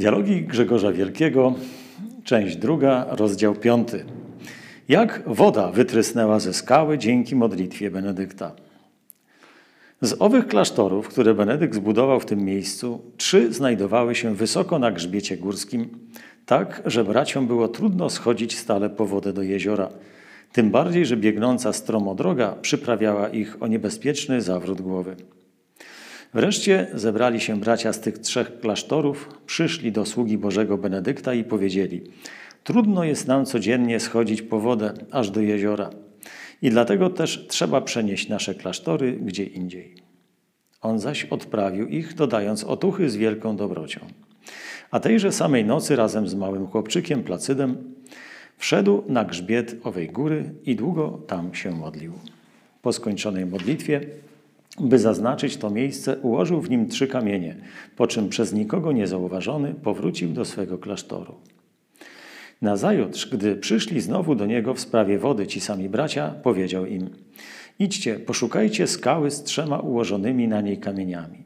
Dialogi Grzegorza Wielkiego, część druga, rozdział piąty. Jak woda wytrysnęła ze skały dzięki modlitwie Benedykta. Z owych klasztorów, które Benedykt zbudował w tym miejscu, trzy znajdowały się wysoko na grzbiecie górskim, tak, że braciom było trudno schodzić stale po wodę do jeziora. Tym bardziej, że biegnąca stromo droga przyprawiała ich o niebezpieczny zawrót głowy. Wreszcie zebrali się bracia z tych trzech klasztorów, przyszli do sługi Bożego Benedykta i powiedzieli: Trudno jest nam codziennie schodzić po wodę aż do jeziora, i dlatego też trzeba przenieść nasze klasztory gdzie indziej. On zaś odprawił ich, dodając otuchy z wielką dobrocią. A tejże samej nocy razem z małym chłopczykiem Placydem wszedł na grzbiet owej góry i długo tam się modlił. Po skończonej modlitwie by zaznaczyć to miejsce, ułożył w nim trzy kamienie, po czym przez nikogo niezauważony powrócił do swego klasztoru. Nazajutrz, gdy przyszli znowu do niego w sprawie wody ci sami bracia, powiedział im: Idźcie, poszukajcie skały z trzema ułożonymi na niej kamieniami.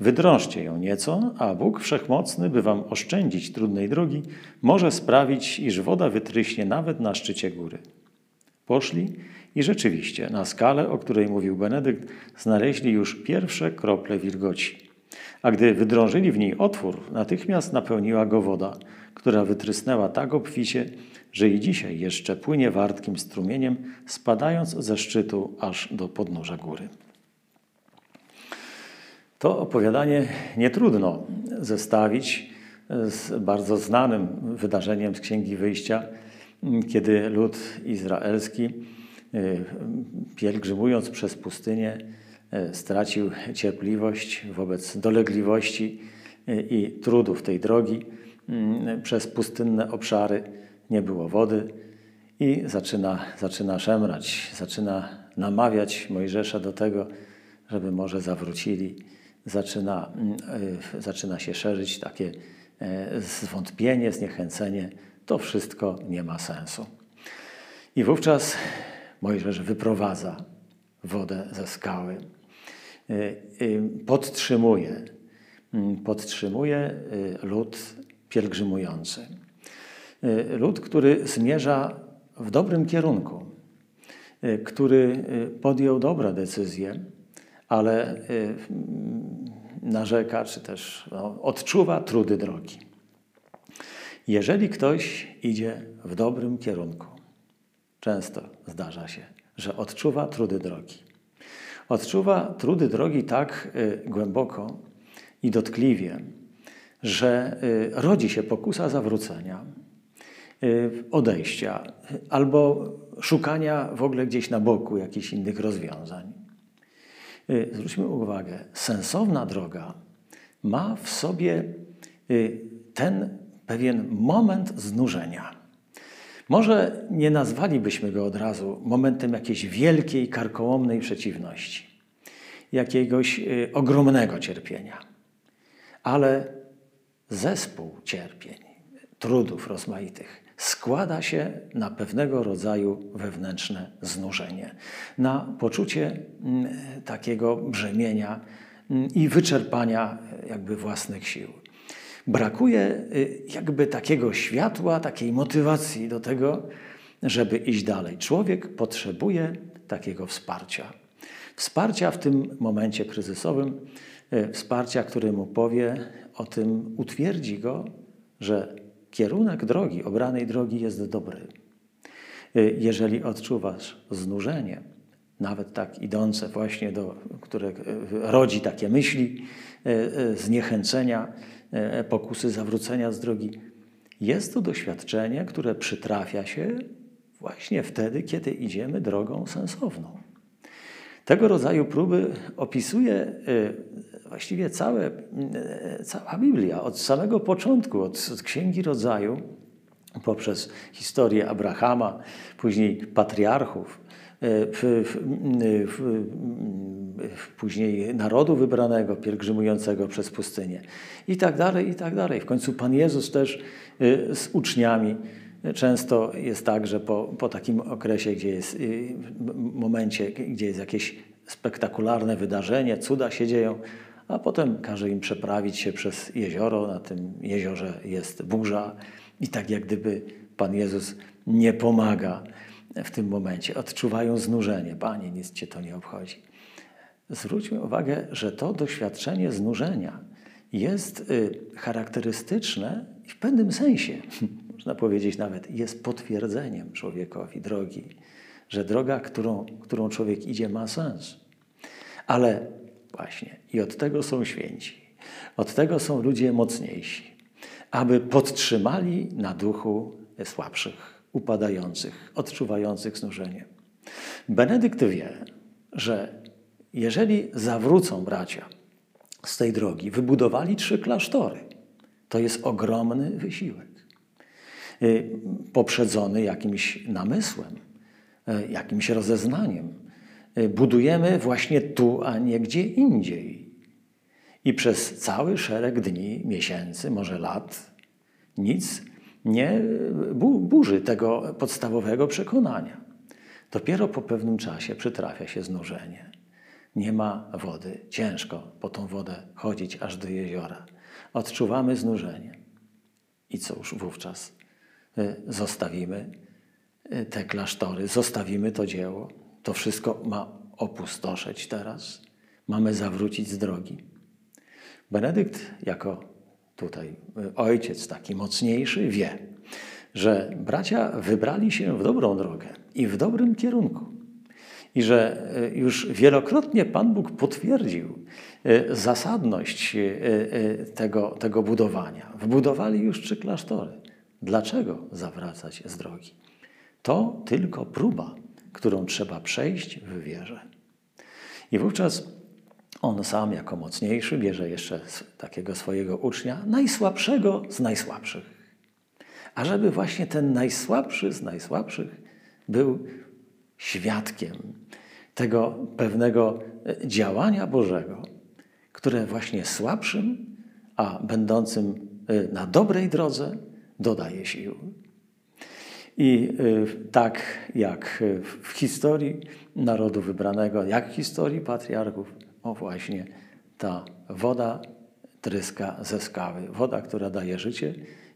Wydrążcie ją nieco, a Bóg Wszechmocny, by wam oszczędzić trudnej drogi, może sprawić, iż woda wytryśnie nawet na szczycie góry. Poszli i rzeczywiście na skale, o której mówił Benedykt, znaleźli już pierwsze krople wilgoci. A gdy wydrążyli w niej otwór, natychmiast napełniła go woda, która wytrysnęła tak obficie, że i dzisiaj jeszcze płynie wartkim strumieniem, spadając ze szczytu aż do podnóża góry. To opowiadanie nie trudno zestawić z bardzo znanym wydarzeniem z Księgi Wyjścia, kiedy lud izraelski pielgrzymując przez pustynię, y, stracił cierpliwość wobec dolegliwości y, i trudów tej drogi. Przez pustynne obszary nie było wody i zaczyna, zaczyna szemrać, zaczyna namawiać Mojżesza do tego, żeby może zawrócili. Zaczyna, zaczyna się szerzyć takie zwątpienie, zniechęcenie. To wszystko nie ma sensu. I wówczas Mojżesz wyprowadza wodę ze skały, y, y, podtrzymuje, mm, podtrzymuje y, lud pielgrzymujący. Lud, który zmierza w dobrym kierunku, który podjął dobre decyzje, ale narzeka, czy też no, odczuwa trudy drogi. Jeżeli ktoś idzie w dobrym kierunku, Często zdarza się, że odczuwa trudy drogi. Odczuwa trudy drogi tak y, głęboko i dotkliwie, że y, rodzi się pokusa zawrócenia, y, odejścia albo szukania w ogóle gdzieś na boku jakichś innych rozwiązań. Zwróćmy uwagę, sensowna droga ma w sobie ten pewien moment znużenia. Może nie nazwalibyśmy go od razu momentem jakiejś wielkiej, karkołomnej przeciwności, jakiegoś y, ogromnego cierpienia, ale zespół cierpień, trudów rozmaitych składa się na pewnego rodzaju wewnętrzne znużenie, na poczucie mm, takiego brzemienia mm, i wyczerpania jakby własnych sił brakuje y, jakby takiego światła, takiej motywacji do tego, żeby iść dalej. Człowiek potrzebuje takiego wsparcia. Wsparcia w tym momencie kryzysowym, y, wsparcia, który mu powie o tym, utwierdzi go, że kierunek drogi, obranej drogi jest dobry. Y, jeżeli odczuwasz znużenie, nawet tak idące właśnie do, które rodzi takie myśli, zniechęcenia, E, pokusy zawrócenia z drogi. Jest to doświadczenie, które przytrafia się właśnie wtedy, kiedy idziemy drogą sensowną. Tego rodzaju próby opisuje e, właściwie całe, e, cała Biblia, od samego początku, od, od Księgi Rodzaju, poprzez historię Abrahama, później patriarchów, w, w, w, później narodu wybranego, pielgrzymującego przez pustynię i tak dalej, i tak dalej. W końcu Pan Jezus też y, z uczniami często jest tak, że po, po takim okresie, gdzie jest momencie, gdzie jest jakieś spektakularne wydarzenie, cuda się dzieją, a potem każe im przeprawić się przez jezioro. Na tym jeziorze jest burza i tak jak gdyby Pan Jezus nie pomaga w tym momencie. Odczuwają znużenie. Panie, nic Cię to nie obchodzi. Zwróćmy uwagę, że to doświadczenie znużenia jest y, charakterystyczne i w pewnym sensie, można powiedzieć nawet, jest potwierdzeniem człowiekowi drogi, że droga, którą, którą człowiek idzie, ma sens. Ale właśnie i od tego są święci, od tego są ludzie mocniejsi, aby podtrzymali na duchu słabszych, upadających, odczuwających znużenie. Benedykt wie, że jeżeli zawrócą bracia z tej drogi, wybudowali trzy klasztory. To jest ogromny wysiłek, y, poprzedzony jakimś namysłem, y, jakimś rozeznaniem. Y, budujemy właśnie tu, a nie gdzie indziej. I przez cały szereg dni, miesięcy, może lat, nic nie burzy tego podstawowego przekonania. Dopiero po pewnym czasie przytrafia się znużenie nie ma wody. Ciężko po tą wodę chodzić aż do jeziora. Odczuwamy znużenie. I cóż wówczas? Y, zostawimy y, te klasztory, zostawimy to dzieło. To wszystko ma opustoszeć teraz. Mamy zawrócić z drogi. Benedykt, jako tutaj y, ojciec taki mocniejszy, wie, że bracia wybrali się w dobrą drogę i w dobrym kierunku i że e, już wielokrotnie Pan Bóg potwierdził e, zasadność e, tego, tego budowania. Wbudowali już trzy klasztory. Dlaczego zawracać z drogi? To tylko próba, którą trzeba przejść w wierze. I wówczas on sam, jako mocniejszy, bierze jeszcze takiego swojego ucznia, najsłabszego z najsłabszych. A żeby właśnie ten najsłabszy z najsłabszych był świadkiem tego pewnego e, działania Bożego, które właśnie słabszym, a będącym e, na dobrej drodze dodaje sił. I e, tak jak w historii narodu wybranego, jak w historii patriarchów, o właśnie ta woda tryska ze skały. Woda, która daje życie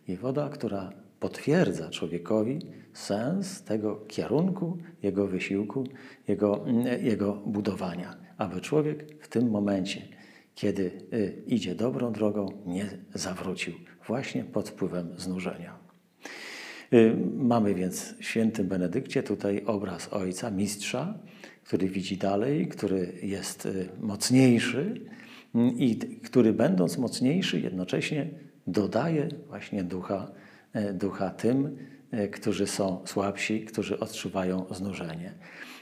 i woda, która potwierdza człowiekowi sens tego kierunku, jego wysiłku, jego, jego budowania, aby człowiek w tym momencie, kiedy y, idzie dobrą drogą, nie zawrócił właśnie pod wpływem znużenia. Y, mamy więc w świętym Benedykcie tutaj obraz Ojca, mistrza, który widzi dalej, który jest y, mocniejszy i który będąc mocniejszy jednocześnie dodaje właśnie ducha ducha tym, którzy są słabsi, którzy odczuwają znużenie.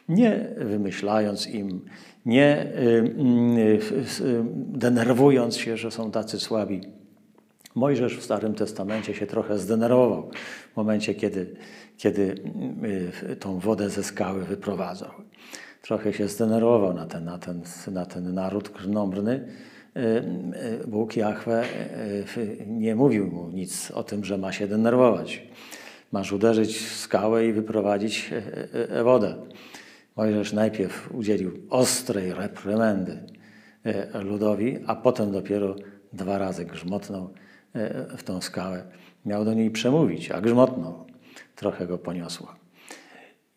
Nie wymyślając im, nie denerwując się, że są tacy słabi. Mojżesz w Starym Testamencie się trochę zdenerwował w momencie, kiedy, kiedy tą wodę ze skały wyprowadzał. Trochę się zdenerwował na ten, na ten, na ten naród krnąbrny, Y, y, Bóg Jahwe y, nie mówił mu nic o tym, że ma się denerwować. Masz uderzyć w skałę i wyprowadzić wodę. Mojżesz najpierw udzielił ostrej reprymendy ludowi, a potem dopiero dwa razy grzmotnął w tą skałę. Miał do niej przemówić, a grzmotnął. Trochę go poniosło.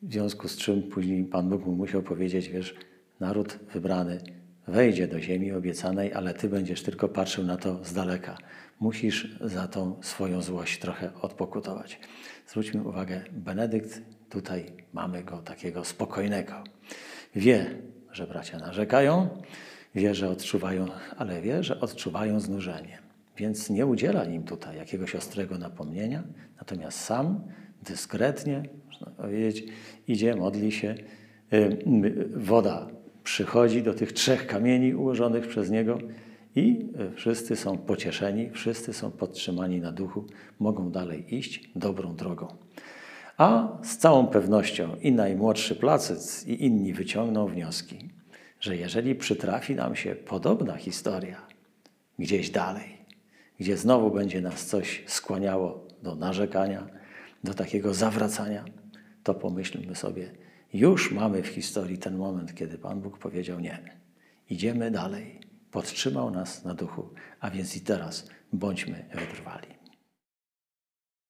W związku z czym później Pan Bóg mu musiał powiedzieć, wiesz, naród wybrany wejdzie do ziemi obiecanej, ale ty będziesz tylko patrzył na to z daleka. Musisz za tą swoją złość trochę odpokutować. Zwróćmy uwagę, Benedykt, tutaj mamy go takiego spokojnego. Wie, że bracia narzekają, wie, że odczuwają, ale wie, że odczuwają znużenie. Więc nie udziela im tutaj jakiegoś ostrego napomnienia, natomiast sam dyskretnie, można powiedzieć, idzie, modli się. Y, woda przychodzi do tych trzech kamieni ułożonych przez niego i e, wszyscy są pocieszeni, wszyscy są podtrzymani na duchu, mogą dalej iść dobrą drogą. A z całą pewnością i najmłodszy placyc, i inni wyciągną wnioski, że jeżeli przytrafi nam się podobna historia gdzieś dalej, gdzie znowu będzie nas coś skłaniało do narzekania, do takiego zawracania, to pomyślmy sobie, już mamy w historii ten moment, kiedy Pan Bóg powiedział nie. Idziemy dalej. podtrzymał nas na duchu, a więc i teraz bądźmy wytrwali.